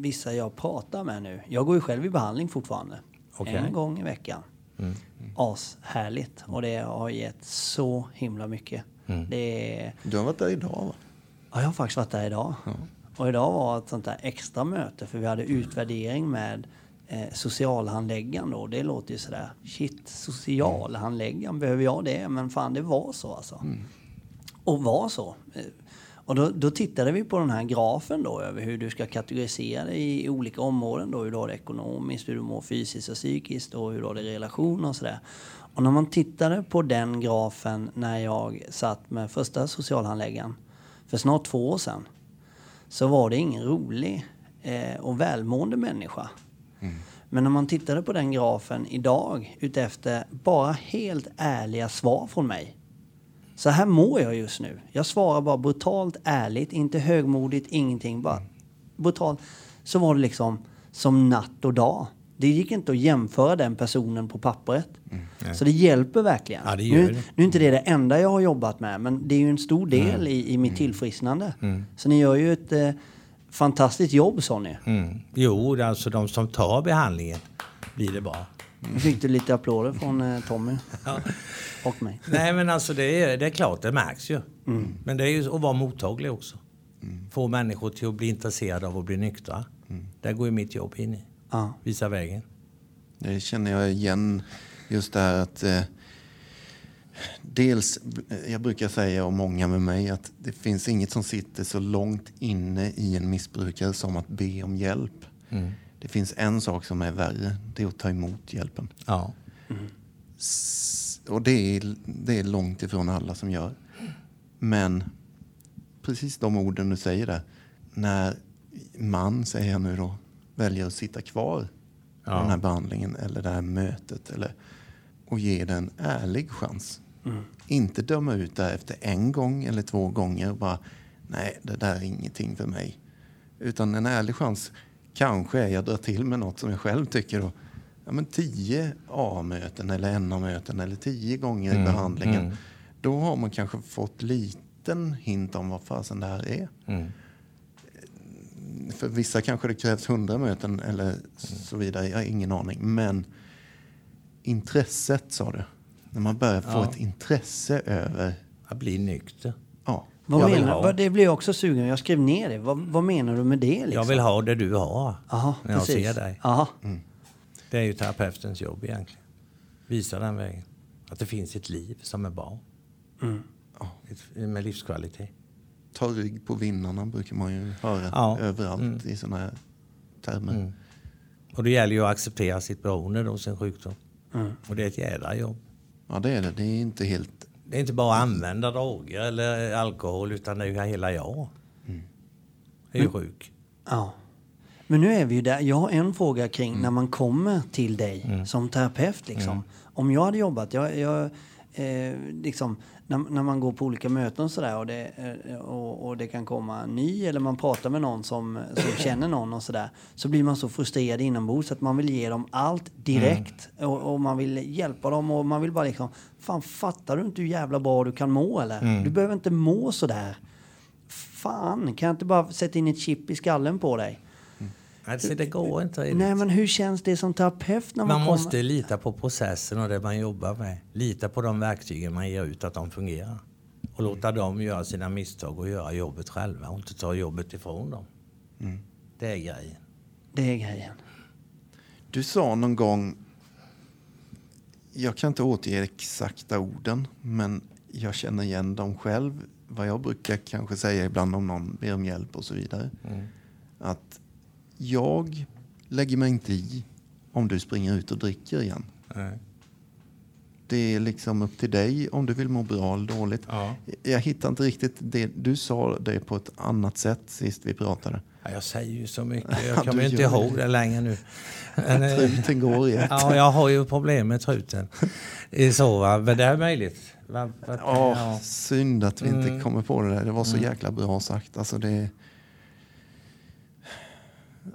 [SPEAKER 2] vissa jag pratar med nu, jag går ju själv i behandling fortfarande.
[SPEAKER 3] Okej.
[SPEAKER 2] En gång i veckan.
[SPEAKER 3] Mm.
[SPEAKER 2] Ashärligt. Och det har gett så himla mycket.
[SPEAKER 3] Mm.
[SPEAKER 2] Det är,
[SPEAKER 1] Du har varit där idag va?
[SPEAKER 2] ja, jag har faktiskt varit där idag. Och idag var ett sånt där extra möte för vi hade utvärdering med eh, socialhandläggaren då. Det låter ju sådär, shit, socialhandläggaren, behöver jag det? Men fan, det var så alltså. Och var så. Och då, då tittade vi på den här grafen då över hur du ska kategorisera dig i olika områden då. Hur du har det ekonomiskt, hur du mår fysiskt och psykiskt och hur du har det i relationer och sådär. Och när man tittade på den grafen när jag satt med första socialhandläggaren för snart två år sedan så var det ingen rolig eh, och välmående människa. Men när man tittade på den grafen idag utefter bara helt ärliga svar från mig. Så här mår jag just nu. Jag svarar bara brutalt ärligt, inte högmodigt, ingenting. Bara brutalt. Så var det liksom som natt och dag. Det gick inte att jämföra den personen på pappret. Så det hjälper verkligen.
[SPEAKER 3] Ja, det
[SPEAKER 2] nu,
[SPEAKER 3] det.
[SPEAKER 2] nu är inte det det enda jag har jobbat med, men det är ju en stor del i, i mitt tillfrisknande. Så ni gör ju ett eh, fantastiskt jobb, sa ni.
[SPEAKER 3] Mm. Jo, alltså de som tar behandlingen blir det bra.
[SPEAKER 2] Nu fick du lite applåder från eh, Tommy och mig.
[SPEAKER 3] Nej men alltså det är, det är klart, det märks ju. Men det är ju att vara mottaglig också. Få människor till att bli intresserade av att bli nyktra. Där går ju mitt jobb in i.
[SPEAKER 2] Ja.
[SPEAKER 3] Visa vägen.
[SPEAKER 1] Det känner jag igen. Just det här att... Eh, dels, eh, jag brukar säga, och många med mig, att det finns inget som sitter så långt inne i en missbrukare som att be om hjälp. Det finns en sak som är värre, det är att ta emot hjälpen.
[SPEAKER 3] Ja.
[SPEAKER 1] S- Och det är, det är långt ifrån alla som gör. Men precis de orden du säger där. När man, säger jag nu då, väljer att sitta kvar
[SPEAKER 3] Ja.
[SPEAKER 1] den här behandlingen eller det här mötet eller, och ge det en ärlig chans. Inte döma ut det efter en gång eller två gånger och bara nej, det där är ingenting för mig. Utan en ärlig chans kanske jag drar till med något som jag själv tycker då, ja, men tio A-möten eller NA-möten eller tio gånger i behandlingen. Då har man kanske fått liten hint om vad fasen det här är.
[SPEAKER 3] Mm.
[SPEAKER 1] För vissa kanske det krävs hundra möten eller så vidare. Jag har ingen aning. Men intresset sa du. När man börjar få
[SPEAKER 3] Ja.
[SPEAKER 1] ett intresse över...
[SPEAKER 3] Att bli nykter.
[SPEAKER 1] Ja,
[SPEAKER 2] Vad
[SPEAKER 3] Jag vill
[SPEAKER 2] menar,
[SPEAKER 3] ha.
[SPEAKER 2] vad, det blir jag också sugen Jag skrev ner det. Vad, vad menar du med det? Liksom?
[SPEAKER 3] Jag vill ha det du har.
[SPEAKER 2] Aha,
[SPEAKER 3] när jag
[SPEAKER 2] precis.
[SPEAKER 3] ser dig.
[SPEAKER 2] Aha.
[SPEAKER 3] Det är ju terapeutens jobb egentligen. Visa den vägen. Att det finns ett liv som är bra. Ett, med livskvalitet.
[SPEAKER 1] ta rygg på vinnarna brukar man ju höra
[SPEAKER 3] Ja.
[SPEAKER 1] överallt i sådana här termer.
[SPEAKER 3] Och det gäller ju att acceptera sitt beroende då, sin sjukdom.
[SPEAKER 2] Mm.
[SPEAKER 3] Och det är ett jädra jobb.
[SPEAKER 1] Ja, det är det. Det är inte helt...
[SPEAKER 3] Det är inte bara att använda droger eller alkohol utan det är ju hela jag. Det är ju sjuk.
[SPEAKER 2] Ja. Men nu är vi ju där. Jag har en fråga kring
[SPEAKER 3] Mm.
[SPEAKER 2] när man kommer till dig som terapeut. Liksom. Om jag hade jobbat, jag, jag, eh, liksom, när, när man går på olika möten och sådär och, det, eh, och, och det kan komma en ny eller man pratar med någon som, som känner någon och sådär. Så blir man så frustrerad inombords att man vill ge dem allt direkt.
[SPEAKER 3] Mm.
[SPEAKER 2] Och, och man vill hjälpa dem och man vill bara liksom, fan fattar du inte hur jävla bra du kan må eller?
[SPEAKER 3] Mm.
[SPEAKER 2] Du behöver inte må sådär. Fan, kan jag inte bara sätta in ett chip i skallen på dig?
[SPEAKER 3] Alltså, det går inte riktigt.
[SPEAKER 2] Nej, men hur känns det som terapeut när man,
[SPEAKER 3] Man
[SPEAKER 2] kommer?
[SPEAKER 3] måste lita på processen och det man jobbar med. Lita på de verktygen man ger ut, att de fungerar. Och låta dem göra sina misstag och göra jobbet själva och inte ta jobbet ifrån dem. Det är grejen.
[SPEAKER 2] Det är grejen.
[SPEAKER 1] Du sa någon gång... Jag kan inte återge exakta orden, men jag känner igen dem själv. Vad jag brukar kanske säga ibland om någon ber om hjälp och så vidare. Att jag lägger mig inte i om du springer ut och dricker igen.
[SPEAKER 3] Nej.
[SPEAKER 1] Det är liksom upp till dig om du vill må bra eller dåligt.
[SPEAKER 3] Ja.
[SPEAKER 1] Jag hittar inte riktigt det. Du sa det på ett annat sätt sist vi pratade.
[SPEAKER 3] Ja, jag säger ju så mycket.
[SPEAKER 1] Ja,
[SPEAKER 3] Jag kommer inte ihåg
[SPEAKER 1] det.
[SPEAKER 3] längre nu. Men, eh,
[SPEAKER 1] Truten går i
[SPEAKER 3] ja, jag har ju problem med truten. Så, va? Men det är möjligt. Va? Va?
[SPEAKER 1] Ja,
[SPEAKER 3] Ja.
[SPEAKER 1] synd att vi inte kommer på det där. Det var så jäkla bra sagt. Alltså det...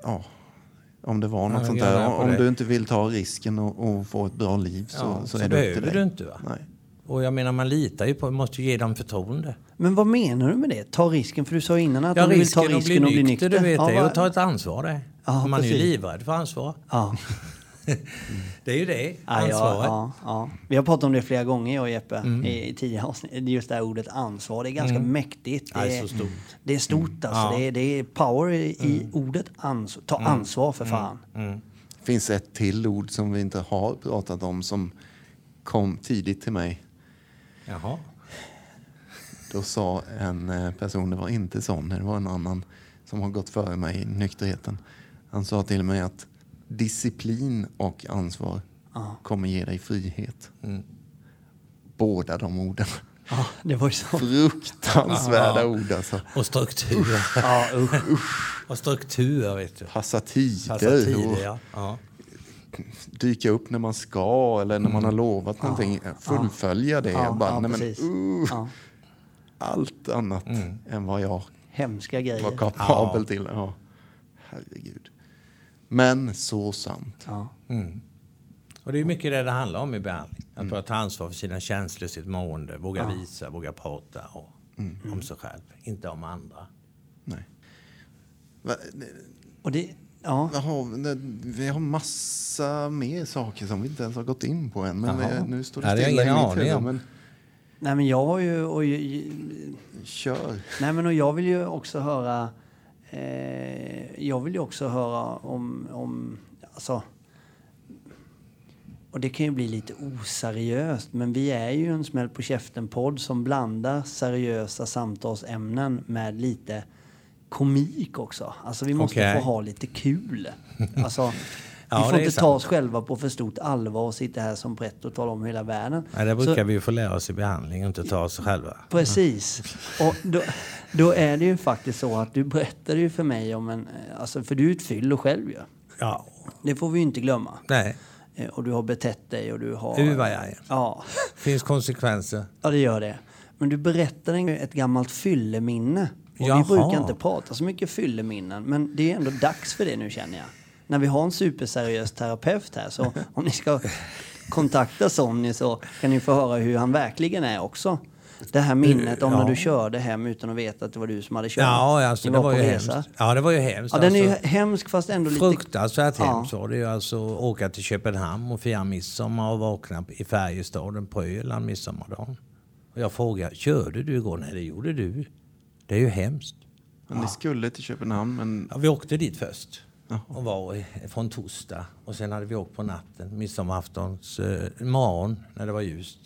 [SPEAKER 1] Ja, om det var något
[SPEAKER 3] Ja,
[SPEAKER 1] sånt där. Om
[SPEAKER 3] det.
[SPEAKER 1] du inte vill ta risken och, och få ett bra liv så,
[SPEAKER 3] Ja,
[SPEAKER 1] så,
[SPEAKER 3] så
[SPEAKER 1] är det upp till dig.
[SPEAKER 3] du inte, va?
[SPEAKER 1] Nej.
[SPEAKER 3] Och jag menar, man litar ju på, måste ju ge dem förtroende.
[SPEAKER 2] Men vad menar du med det? Ta risken? För du sa innan att
[SPEAKER 3] Ja,
[SPEAKER 2] du vill ta
[SPEAKER 3] risken att bli
[SPEAKER 2] risken och bli
[SPEAKER 3] nykter,
[SPEAKER 2] nykter.
[SPEAKER 3] du vet,
[SPEAKER 2] ja,
[SPEAKER 3] det att ta ett ansvar det.
[SPEAKER 2] Ja,
[SPEAKER 3] man är ju
[SPEAKER 2] precis.
[SPEAKER 3] livrädd för ansvar.
[SPEAKER 2] ja.
[SPEAKER 3] Det är ju det,
[SPEAKER 2] Ja, ja,
[SPEAKER 3] ansvaret.
[SPEAKER 2] ja, ja. Vi har pratat om det flera gånger jag och Jeppe
[SPEAKER 3] Mm.
[SPEAKER 2] i, i tidigare avsnitt. Just det här ordet ansvar. Det är ganska mäktigt.
[SPEAKER 3] Ja, det är så stort.
[SPEAKER 2] Det är stort alltså.
[SPEAKER 3] Mm.
[SPEAKER 2] Det, är, det är power i, i ordet ansvar. Ta ansvar för fan.
[SPEAKER 1] Det finns ett till ord som vi inte har pratat om som kom tidigt till mig.
[SPEAKER 3] Jaha.
[SPEAKER 1] Då sa en eh, person, det var inte Sonny, det var en annan som har gått före mig i nykterheten. Han sa till mig att disciplin och ansvar kommer ge dig frihet.
[SPEAKER 3] Mm.
[SPEAKER 1] Båda de orden.
[SPEAKER 2] Ja, det var ju så.
[SPEAKER 1] Fruktansvärda ord alltså.
[SPEAKER 3] Och struktur.
[SPEAKER 2] Ja, usch.
[SPEAKER 3] och struktur, vet du.
[SPEAKER 1] Passa tider,
[SPEAKER 3] Passa tider, ja. ja.
[SPEAKER 1] dyka upp när man ska eller när man har lovat någonting. Fullfölja det.
[SPEAKER 2] Mm. Ja,
[SPEAKER 1] bara,
[SPEAKER 2] ja,
[SPEAKER 1] nej, men, uh,
[SPEAKER 2] Ja.
[SPEAKER 1] Allt annat
[SPEAKER 3] Mm.
[SPEAKER 1] än vad jag
[SPEAKER 2] Hemska grejer.
[SPEAKER 1] var kapabel
[SPEAKER 3] Ja.
[SPEAKER 1] till. Ja. Herregud. Men så sant.
[SPEAKER 2] Ja.
[SPEAKER 3] Och det är mycket det det handlar om i behandling. Att bara ta ansvar för sina känslor, sitt mående, våga visa, våga prata och, om sig själv, inte om andra.
[SPEAKER 1] Nej. Va,
[SPEAKER 2] Och det, ja.
[SPEAKER 1] har, vi- nej, har massa mer saker som vi inte ens har gått in på än. Men vi, nu står det
[SPEAKER 3] Ja, det har jag
[SPEAKER 1] stilla i mitt huvud. Men
[SPEAKER 2] Nej men jag har ju... Och, ju-
[SPEAKER 1] kör.
[SPEAKER 2] Nej men och jag vill ju också höra... Eh, jag vill ju också höra om... om alltså, och det kan ju bli lite oseriöst, men vi är ju en smäll på käften-podd som blandar seriösa samtalsämnen med lite komik också. Alltså vi måste
[SPEAKER 3] Okej.
[SPEAKER 2] få ha lite kul. Alltså,
[SPEAKER 3] Ja,
[SPEAKER 2] vi får inte ta oss själva på för stort allvar och sitta här som brett och tala om hela världen.
[SPEAKER 3] Nej, det
[SPEAKER 2] Så-
[SPEAKER 3] brukar vi ju få lära oss i behandling, inte ta oss själva.
[SPEAKER 2] Precis. Och då, då är det ju faktiskt så att du berättade ju för mig om en... Alltså för du är ett fyllo själv ju.
[SPEAKER 3] Ja,
[SPEAKER 2] Det får vi ju inte glömma.
[SPEAKER 3] nej.
[SPEAKER 2] Eh, Och du har betett dig och du har...
[SPEAKER 3] Jag är.
[SPEAKER 2] Ja,
[SPEAKER 3] Finns konsekvenser.
[SPEAKER 2] ja det gör det. Men du berättade en- ett gammalt fylleminne. Och
[SPEAKER 3] Jaha.
[SPEAKER 2] vi brukar inte prata så mycket fylleminnen, men det är ändå dags för det nu känner jag. När vi har en superseriös terapeut här, så om ni ska kontakta Sonny så kan ni få höra hur han verkligen är också. Det här minnet om
[SPEAKER 3] Ja.
[SPEAKER 2] när du körde hem utan att veta att det var du som hade kört.
[SPEAKER 3] Ja, alltså, det var ju
[SPEAKER 2] resa.
[SPEAKER 3] hemskt. Ja, det var ju hemskt.
[SPEAKER 2] Ja, den är ju
[SPEAKER 3] alltså.
[SPEAKER 2] hemsk fast ändå lite...
[SPEAKER 3] Fruktansvärt
[SPEAKER 2] Ja.
[SPEAKER 3] hemskt var det ju. Alltså åka till Köpenhamn och fira midsommar och vakna i Färjestaden på Öland midsommardagen. Och jag frågade, körde du igår? Nej, det gjorde du. Det är ju hemskt.
[SPEAKER 1] Men ni skulle till Köpenhamn, men
[SPEAKER 3] Ja, vi åkte dit först och var från torsdag och sen hade vi åkt på natten, midsommaraftons eh, morgon när det var ljust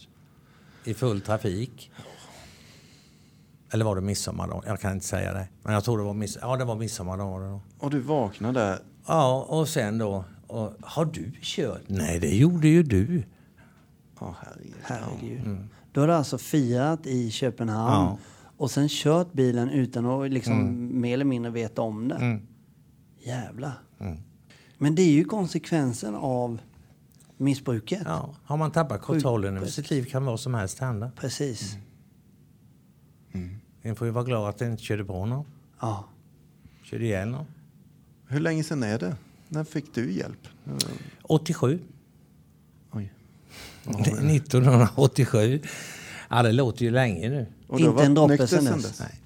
[SPEAKER 3] i full trafik. Eller var det midsommardag? Jag kan inte säga det. Men jag tror det var, miss- ja, det var midsommardag. var det då.
[SPEAKER 1] och du vaknade.
[SPEAKER 3] Ja, och sen då, och, har du kört? Nej, det gjorde ju du.
[SPEAKER 1] Ja, herregud.
[SPEAKER 2] Herregud. Då har du alltså firat i Köpenhamn
[SPEAKER 3] Ja.
[SPEAKER 2] och sen kört bilen utan att liksom mer eller mindre veta om det.
[SPEAKER 3] Mm.
[SPEAKER 2] Jävlar.
[SPEAKER 3] Mm.
[SPEAKER 2] Men det är ju konsekvensen av missbruket.
[SPEAKER 3] Ja, har man tappat kontrollen över sitt liv kan vad som helst hända.
[SPEAKER 2] Precis.
[SPEAKER 3] En får ju vara glad att den inte körde på någon.
[SPEAKER 2] Ja.
[SPEAKER 3] Körde ihjäl någon.
[SPEAKER 1] Hur länge sedan är det? När fick du hjälp?
[SPEAKER 3] 87.
[SPEAKER 1] Oj.
[SPEAKER 3] 1987. Ja, det låter ju länge nu.
[SPEAKER 2] Inte en droppe sedan dess.
[SPEAKER 3] Nej.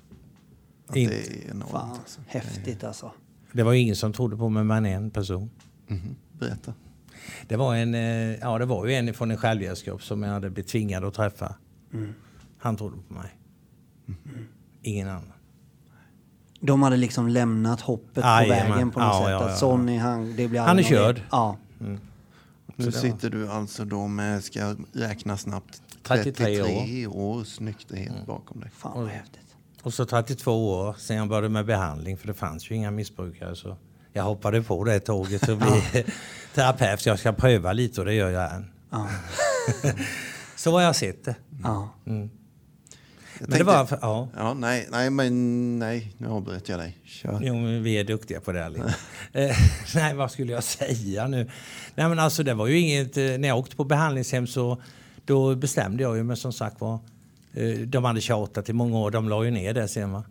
[SPEAKER 1] Ja,
[SPEAKER 3] Inte.
[SPEAKER 1] det är enormt.
[SPEAKER 2] Fan,
[SPEAKER 1] Alltså.
[SPEAKER 2] häftigt alltså.
[SPEAKER 3] Det var ju ingen som trodde på mig men en person.
[SPEAKER 1] Mhm. Berätta.
[SPEAKER 3] Det var, en, eh, ja, det var ju en från en självhjälpsgrupp som jag hade blivit tvingad att träffa. Han trodde på mig. Ingen annan.
[SPEAKER 2] De hade liksom lämnat hoppet på
[SPEAKER 3] Jajamän.
[SPEAKER 2] vägen på något
[SPEAKER 3] Ja,
[SPEAKER 2] sätt.
[SPEAKER 3] ja, ja.
[SPEAKER 2] Att Sonny, han, det blir
[SPEAKER 3] Han är körd.
[SPEAKER 2] Ja.
[SPEAKER 1] Nu
[SPEAKER 3] det var-
[SPEAKER 1] sitter du alltså då med, ska jag räkna snabbt,
[SPEAKER 3] 33 år.
[SPEAKER 1] 33 års nykterhet bakom dig.
[SPEAKER 2] Fan vad häftigt.
[SPEAKER 3] Och så 32 år sen jag började med behandling för det fanns ju inga missbrukare. Så jag hoppade på det tåget och bli terapeut. Jag ska pröva lite och det gör jag än.
[SPEAKER 2] Ja.
[SPEAKER 3] Så har jag sett det.
[SPEAKER 2] Ja.
[SPEAKER 1] Jag
[SPEAKER 3] Men det var, för, ja.
[SPEAKER 1] Ja, nej, nej, men nej, nu avbröt jag dig. Kör.
[SPEAKER 3] Jo, men vi är duktiga på det allihopa. eh, nej, vad skulle jag säga nu? Nej, men alltså det var ju inget... eh, När jag åkte på behandlingshem så då bestämde jag ju mig som sagt var. Eh, de hade tjatat i många år, de la ju ner det sen va.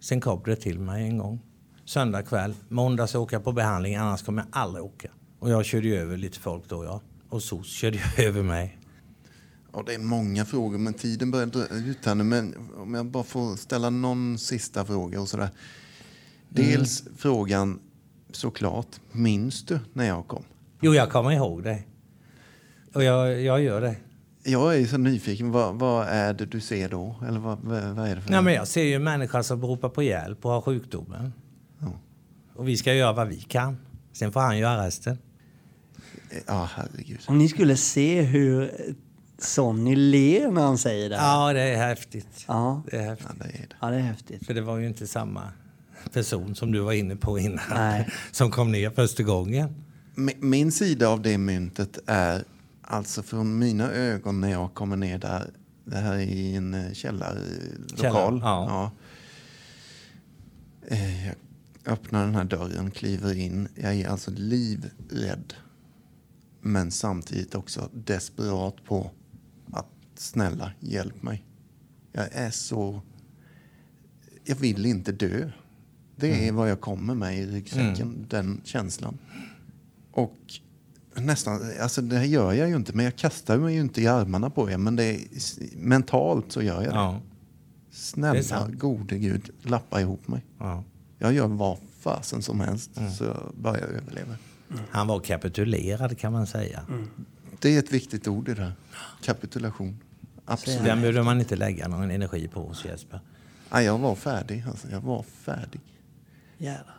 [SPEAKER 3] Sen kom det till mig en gång. Söndag kväll, måndag så åker jag på behandling, annars kommer jag aldrig åka. Och jag körde ju över lite folk då ja. Och så körde jag över mig.
[SPEAKER 1] Ja, det är många frågor, men tiden börjar dra ut här nu. Men om jag bara får ställa någon sista fråga och sådär. Dels frågan, såklart, minns du när jag kom?
[SPEAKER 3] Jo, jag kommer ihåg det. Och jag, jag gör det.
[SPEAKER 1] Jag är så nyfiken, vad, vad är det du ser då? Eller vad, vad, är det för...
[SPEAKER 3] Nej, men jag ser ju en människa som ropar på hjälp och har sjukdomen. Och vi ska göra vad vi kan. Sen får han göra resten.
[SPEAKER 1] Ja, herregud.
[SPEAKER 2] Om ni skulle se hur Sonny ler när han säger det. här.
[SPEAKER 3] Ja, det är häftigt.
[SPEAKER 2] Ja.
[SPEAKER 3] Det är häftigt.
[SPEAKER 1] Ja, det är det.
[SPEAKER 2] Ja, det är häftigt.
[SPEAKER 3] För det var ju inte samma person som du var inne på innan.
[SPEAKER 2] Nej.
[SPEAKER 3] Som kom ner första gången.
[SPEAKER 1] Mi- Min sida av det myntet är alltså från mina ögon när jag kommer ner där. Det här är i en eh, källarlokal.
[SPEAKER 3] Ja.
[SPEAKER 1] Eh, Jag öppnar den här dörren, kliver in. Jag är alltså livrädd. Men samtidigt också desperat på att snälla, hjälp mig. Jag är så... Jag vill inte dö. Det är vad jag kommer med i ryggsäcken, den känslan. Och nästan, alltså det här gör jag ju inte, men jag kastar mig ju inte i armarna på er. Men det är, mentalt så gör jag det.
[SPEAKER 3] Ja. Det
[SPEAKER 1] Snälla,
[SPEAKER 3] sant.
[SPEAKER 1] gode gud, lappa ihop mig.
[SPEAKER 3] ja.
[SPEAKER 1] Jag gör vad fasen som helst så jag bara jag överlever.
[SPEAKER 3] Han var kapitulerad kan man säga.
[SPEAKER 1] Det är ett viktigt ord i det här. Kapitulation. Absolut.
[SPEAKER 3] Den behövde man inte lägga någon energi på hos Jesper.
[SPEAKER 1] Ja, jag var färdig. Alltså, jag var färdig.
[SPEAKER 2] Jävlar.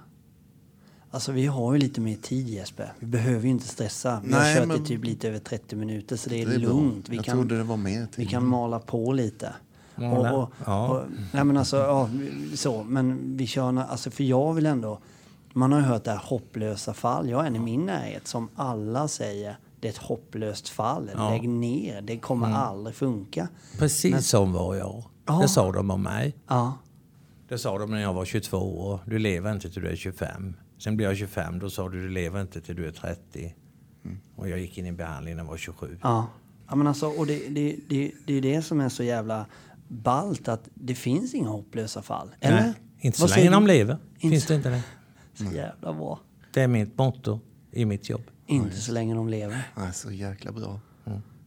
[SPEAKER 2] Alltså vi har ju lite mer tid Jesper. Vi behöver ju inte stressa. Vi
[SPEAKER 1] Nej,
[SPEAKER 2] har kört
[SPEAKER 1] men-
[SPEAKER 2] i typ lite över 30 minuter så det är,
[SPEAKER 1] Det är
[SPEAKER 2] lugnt. Vi
[SPEAKER 1] jag
[SPEAKER 2] kan,
[SPEAKER 1] trodde det var mer
[SPEAKER 2] vi
[SPEAKER 1] tid.
[SPEAKER 2] kan mala på lite.
[SPEAKER 3] Mala?
[SPEAKER 2] Och, och,
[SPEAKER 3] Ja.
[SPEAKER 2] och, nej men alltså, ja, så. Men vi kör, alltså för jag vill ändå, man har ju hört det här hopplösa fall. Jag är en i min närhet som alla säger, det är ett hopplöst fall.
[SPEAKER 3] Ja.
[SPEAKER 2] Lägg ner, det kommer
[SPEAKER 1] Mm.
[SPEAKER 2] aldrig funka.
[SPEAKER 3] Precis som var jag.
[SPEAKER 2] Ja.
[SPEAKER 3] Det sa de om mig.
[SPEAKER 2] Ja,
[SPEAKER 3] Det sa de när jag var 22 år. Du lever inte till du är 25. Sen blev jag 25. Då sa du du lever inte till du är 30. Och jag gick in i behandling när jag var 27.
[SPEAKER 2] ja. ja men alltså, och det, det, det, det är det som är så jävla ballt att det finns inga hopplösa fall. Eller?
[SPEAKER 3] Nej, inte så
[SPEAKER 2] Vad
[SPEAKER 3] länge de lever.
[SPEAKER 2] Inte
[SPEAKER 3] Finns
[SPEAKER 2] så-
[SPEAKER 3] det inte det.
[SPEAKER 2] Så jävla bra.
[SPEAKER 3] Det är mitt motto i mitt jobb.
[SPEAKER 2] Inte så länge de lever.
[SPEAKER 1] Nej, så jäkla bra.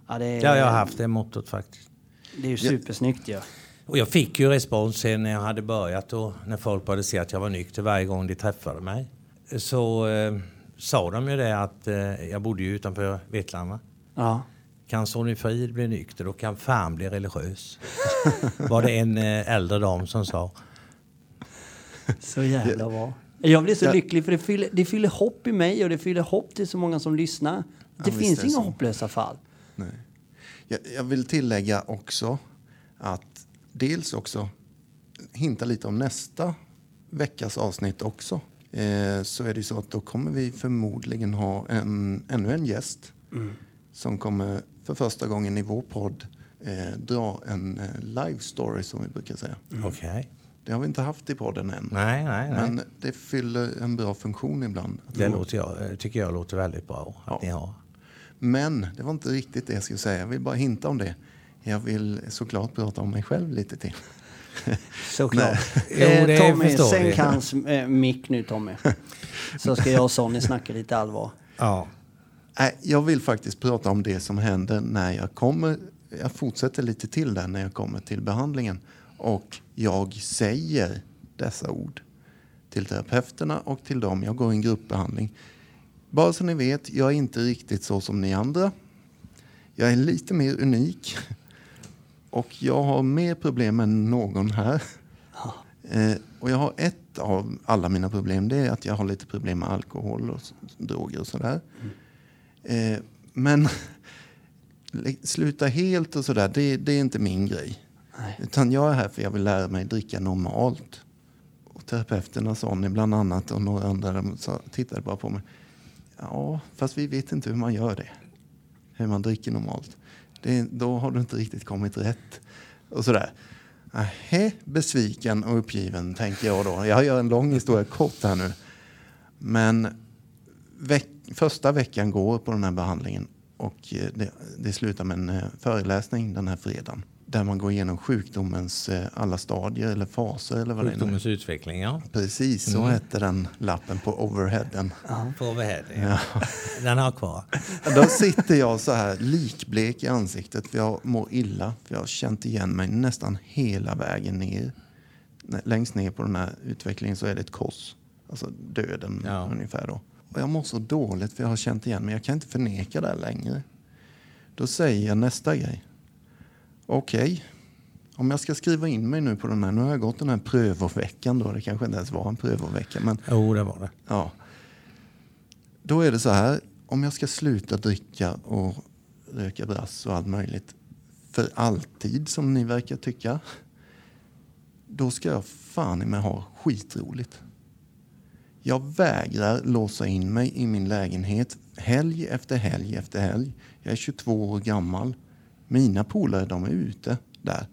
[SPEAKER 2] Ja, det, är,
[SPEAKER 3] Ja, jag har haft det mottot faktiskt.
[SPEAKER 2] det är ju supersnyggt ju.
[SPEAKER 3] Och jag fick ju respons sen när jag hade börjat och när folk började se att jag var nykter varje gång de träffade mig. Så eh, sa de ju det att eh, jag bodde ju utanför Vetlanda.
[SPEAKER 2] Ja.
[SPEAKER 3] Kan Sonny Frid bli nykter då kan fan bli religiös. var det en eh, äldre dam som sa.
[SPEAKER 2] Så jävla bra. Jag blir så
[SPEAKER 1] Ja.
[SPEAKER 2] lycklig för det fyller, det fyller hopp i mig och det fyller hopp till så många som lyssnar. Det
[SPEAKER 1] visst
[SPEAKER 2] finns
[SPEAKER 1] det
[SPEAKER 2] inga
[SPEAKER 1] så.
[SPEAKER 2] hopplösa fall.
[SPEAKER 1] Nej. Jag, jag vill tillägga också att dels också hinta lite om nästa veckas avsnitt också. Eh, så är det så att då kommer vi förmodligen ha en, ännu en gäst. som kommer för första gången i vår podd eh, dra en eh, live story som vi brukar säga.
[SPEAKER 3] Okej.
[SPEAKER 1] Det har vi inte haft i podden än.
[SPEAKER 3] Nej, nej, nej.
[SPEAKER 1] Men det fyller en bra funktion ibland.
[SPEAKER 3] det låter jag, tycker jag låter väldigt bra att
[SPEAKER 1] Ja.
[SPEAKER 3] ni har.
[SPEAKER 1] Men det var inte riktigt det jag skulle säga. Jag vill bara hinta om det. Jag vill såklart prata om mig själv lite till.
[SPEAKER 2] Såklart.
[SPEAKER 3] Jo, det
[SPEAKER 2] eh, Tommy, sänk
[SPEAKER 3] vi.
[SPEAKER 2] hans eh, mick nu Tommy. Så ska jag och Sonny snacka lite allvar.
[SPEAKER 3] Ja.
[SPEAKER 1] Jag vill faktiskt prata om det som händer när jag kommer. Jag fortsätter lite till där när jag kommer till behandlingen. Och jag säger dessa ord till terapeuterna och till dem. Jag går i en gruppbehandling. Bara så ni vet, jag är inte riktigt så som ni andra. Jag är lite mer unik. Och jag har mer problem än någon här. Eh, och jag har ett av alla mina problem. Det är att jag har lite problem med alkohol och droger och sådär. Eh, men sluta helt och sådär, det, det är inte min grej.
[SPEAKER 2] Nej.
[SPEAKER 1] Utan jag är här för jag vill lära mig dricka normalt. Och terapeuterna Sonny bland annat och några andra de sa, tittade bara på mig. Ja, fast vi vet inte hur man gör det. Hur man dricker normalt. Det, då har du inte riktigt kommit rätt. Och sådär. Nähä, besviken och uppgiven tänker jag då. Jag gör en lång historia kort här nu. Men veck, första veckan går på den här behandlingen och eh, det, det slutar med en eh, föreläsning den här fredagen. Där man går igenom sjukdomens eh, alla stadier eller faser eller vad det är.
[SPEAKER 3] Sjukdomens utveckling, ja.
[SPEAKER 1] Precis, så hette den lappen på overheaden.
[SPEAKER 3] På overhead, ja. Den har kvar.
[SPEAKER 1] Då sitter jag så här likblek i ansiktet för jag mår illa. För jag har känt igen mig nästan hela vägen ner. Längst ner på den här utvecklingen så är det ett kors. Alltså döden
[SPEAKER 3] Ja.
[SPEAKER 1] ungefär då. Och jag mår så dåligt för jag har känt igen mig. Jag kan inte förneka det längre. Då säger jag nästa grej. Okej, om jag ska skriva in mig nu på den här. Nu har jag gått den här prövoveckan då. Det kanske inte ens var en prövovecka. Men
[SPEAKER 3] Jo, det var det.
[SPEAKER 1] Ja. Då är det så här, om jag ska sluta dricka och röka brass och allt möjligt för alltid som ni verkar tycka. Då ska jag fan i mig ha skitroligt. Jag vägrar låsa in mig i min lägenhet helg efter helg efter helg. Jag är 22 år gammal. Mina polare de är ute där.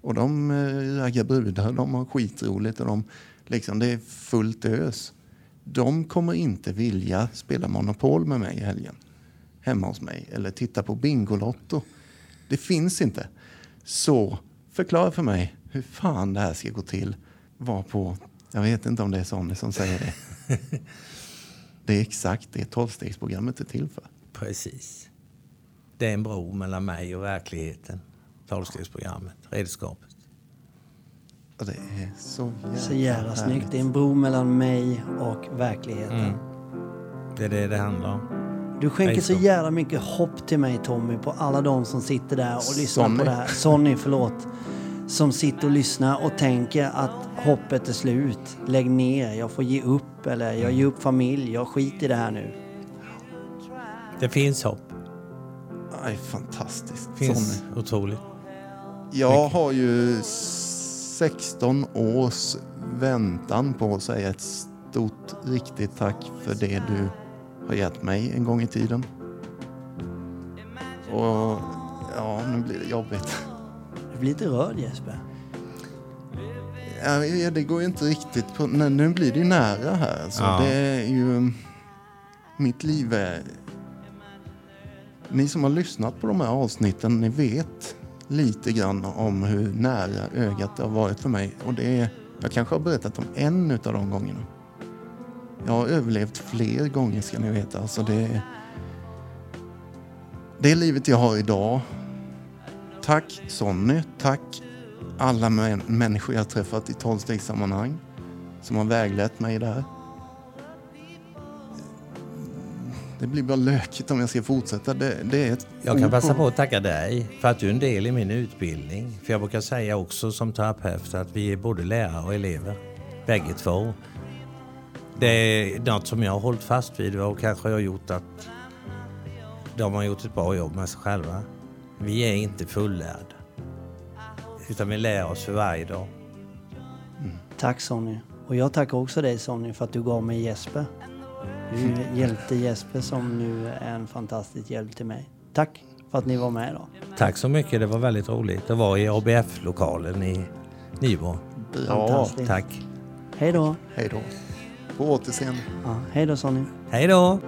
[SPEAKER 1] Och de eh, raggar brudar, de har skitroligt och de, liksom, det är fullt ös. De kommer inte vilja spela Monopol med mig i helgen. Hemma hos mig. Eller titta på Bingolotto. Det finns inte. Så förklara för mig hur fan det här ska gå till. Var på, jag vet inte om det är Sonny som säger det. Det är exakt det tolvstegsprogrammet är till för.
[SPEAKER 3] Precis. Det är en bro mellan mig och verkligheten. Tolvstegsprogrammet, redskapet.
[SPEAKER 1] Och det är så jävla,
[SPEAKER 2] Så jävla snyggt. Det är en bro mellan mig och verkligheten.
[SPEAKER 3] Mm. Det är det det handlar om.
[SPEAKER 2] Du skänker så. jävla mycket hopp till mig Tommy på alla de som sitter där och lyssnar
[SPEAKER 1] Sonny.
[SPEAKER 2] på det här. Sonny, förlåt. Som sitter och lyssnar och tänker att hoppet är slut. Lägg ner, jag får ge upp eller jag ger upp familj, jag skiter i det här nu.
[SPEAKER 3] Det finns hopp.
[SPEAKER 1] Är fantastiskt.
[SPEAKER 3] Finns otroligt.
[SPEAKER 1] Jag har ju 16 års väntan på att säga ett stort riktigt tack för det du har gett mig en gång i tiden. Och ja, nu blir det jobbigt.
[SPEAKER 2] Du blir lite rörd Jesper.
[SPEAKER 1] Ja, det går ju inte riktigt på... Nej, nu blir det ju nära här. Alltså,
[SPEAKER 3] Ja.
[SPEAKER 1] Det är ju... Mitt liv är... Ni som har lyssnat på de här avsnitten, ni vet lite grann om hur nära ögat det har varit för mig. Och det är... Jag kanske har berättat om en av de gångerna. Jag har överlevt fler gånger ska ni veta. Alltså det är... Det är livet jag har idag. Tack Sonny, tack alla män- människor jag har träffat i tolvstegssammanhang som har väglett mig där. Det blir bara lökigt om jag ska fortsätta. Det, det är ett
[SPEAKER 3] Jag kan passa på att tacka dig för att du är en del i min utbildning. För jag brukar säga också som terapeut att vi är både lärare och elever. Bägge två. Det är något som jag har hållit fast vid och kanske har gjort att de har gjort ett bra jobb med sig själva. Vi är inte fullärda. Utan vi lär oss för varje dag.
[SPEAKER 2] Tack Sonny. Och jag tackar också dig Sonny för att du gav mig Jesper. Du hjälpte Jesper som nu är en fantastisk hjälp till mig. Tack för att ni var med idag.
[SPEAKER 3] Tack så mycket, det var väldigt roligt att vara i ABF-lokalen i Nybro.
[SPEAKER 1] Ja.
[SPEAKER 3] Tack.
[SPEAKER 2] Hej då.
[SPEAKER 1] hej då. På återseende.
[SPEAKER 2] Ja, hej då Sonny.
[SPEAKER 3] Hej då!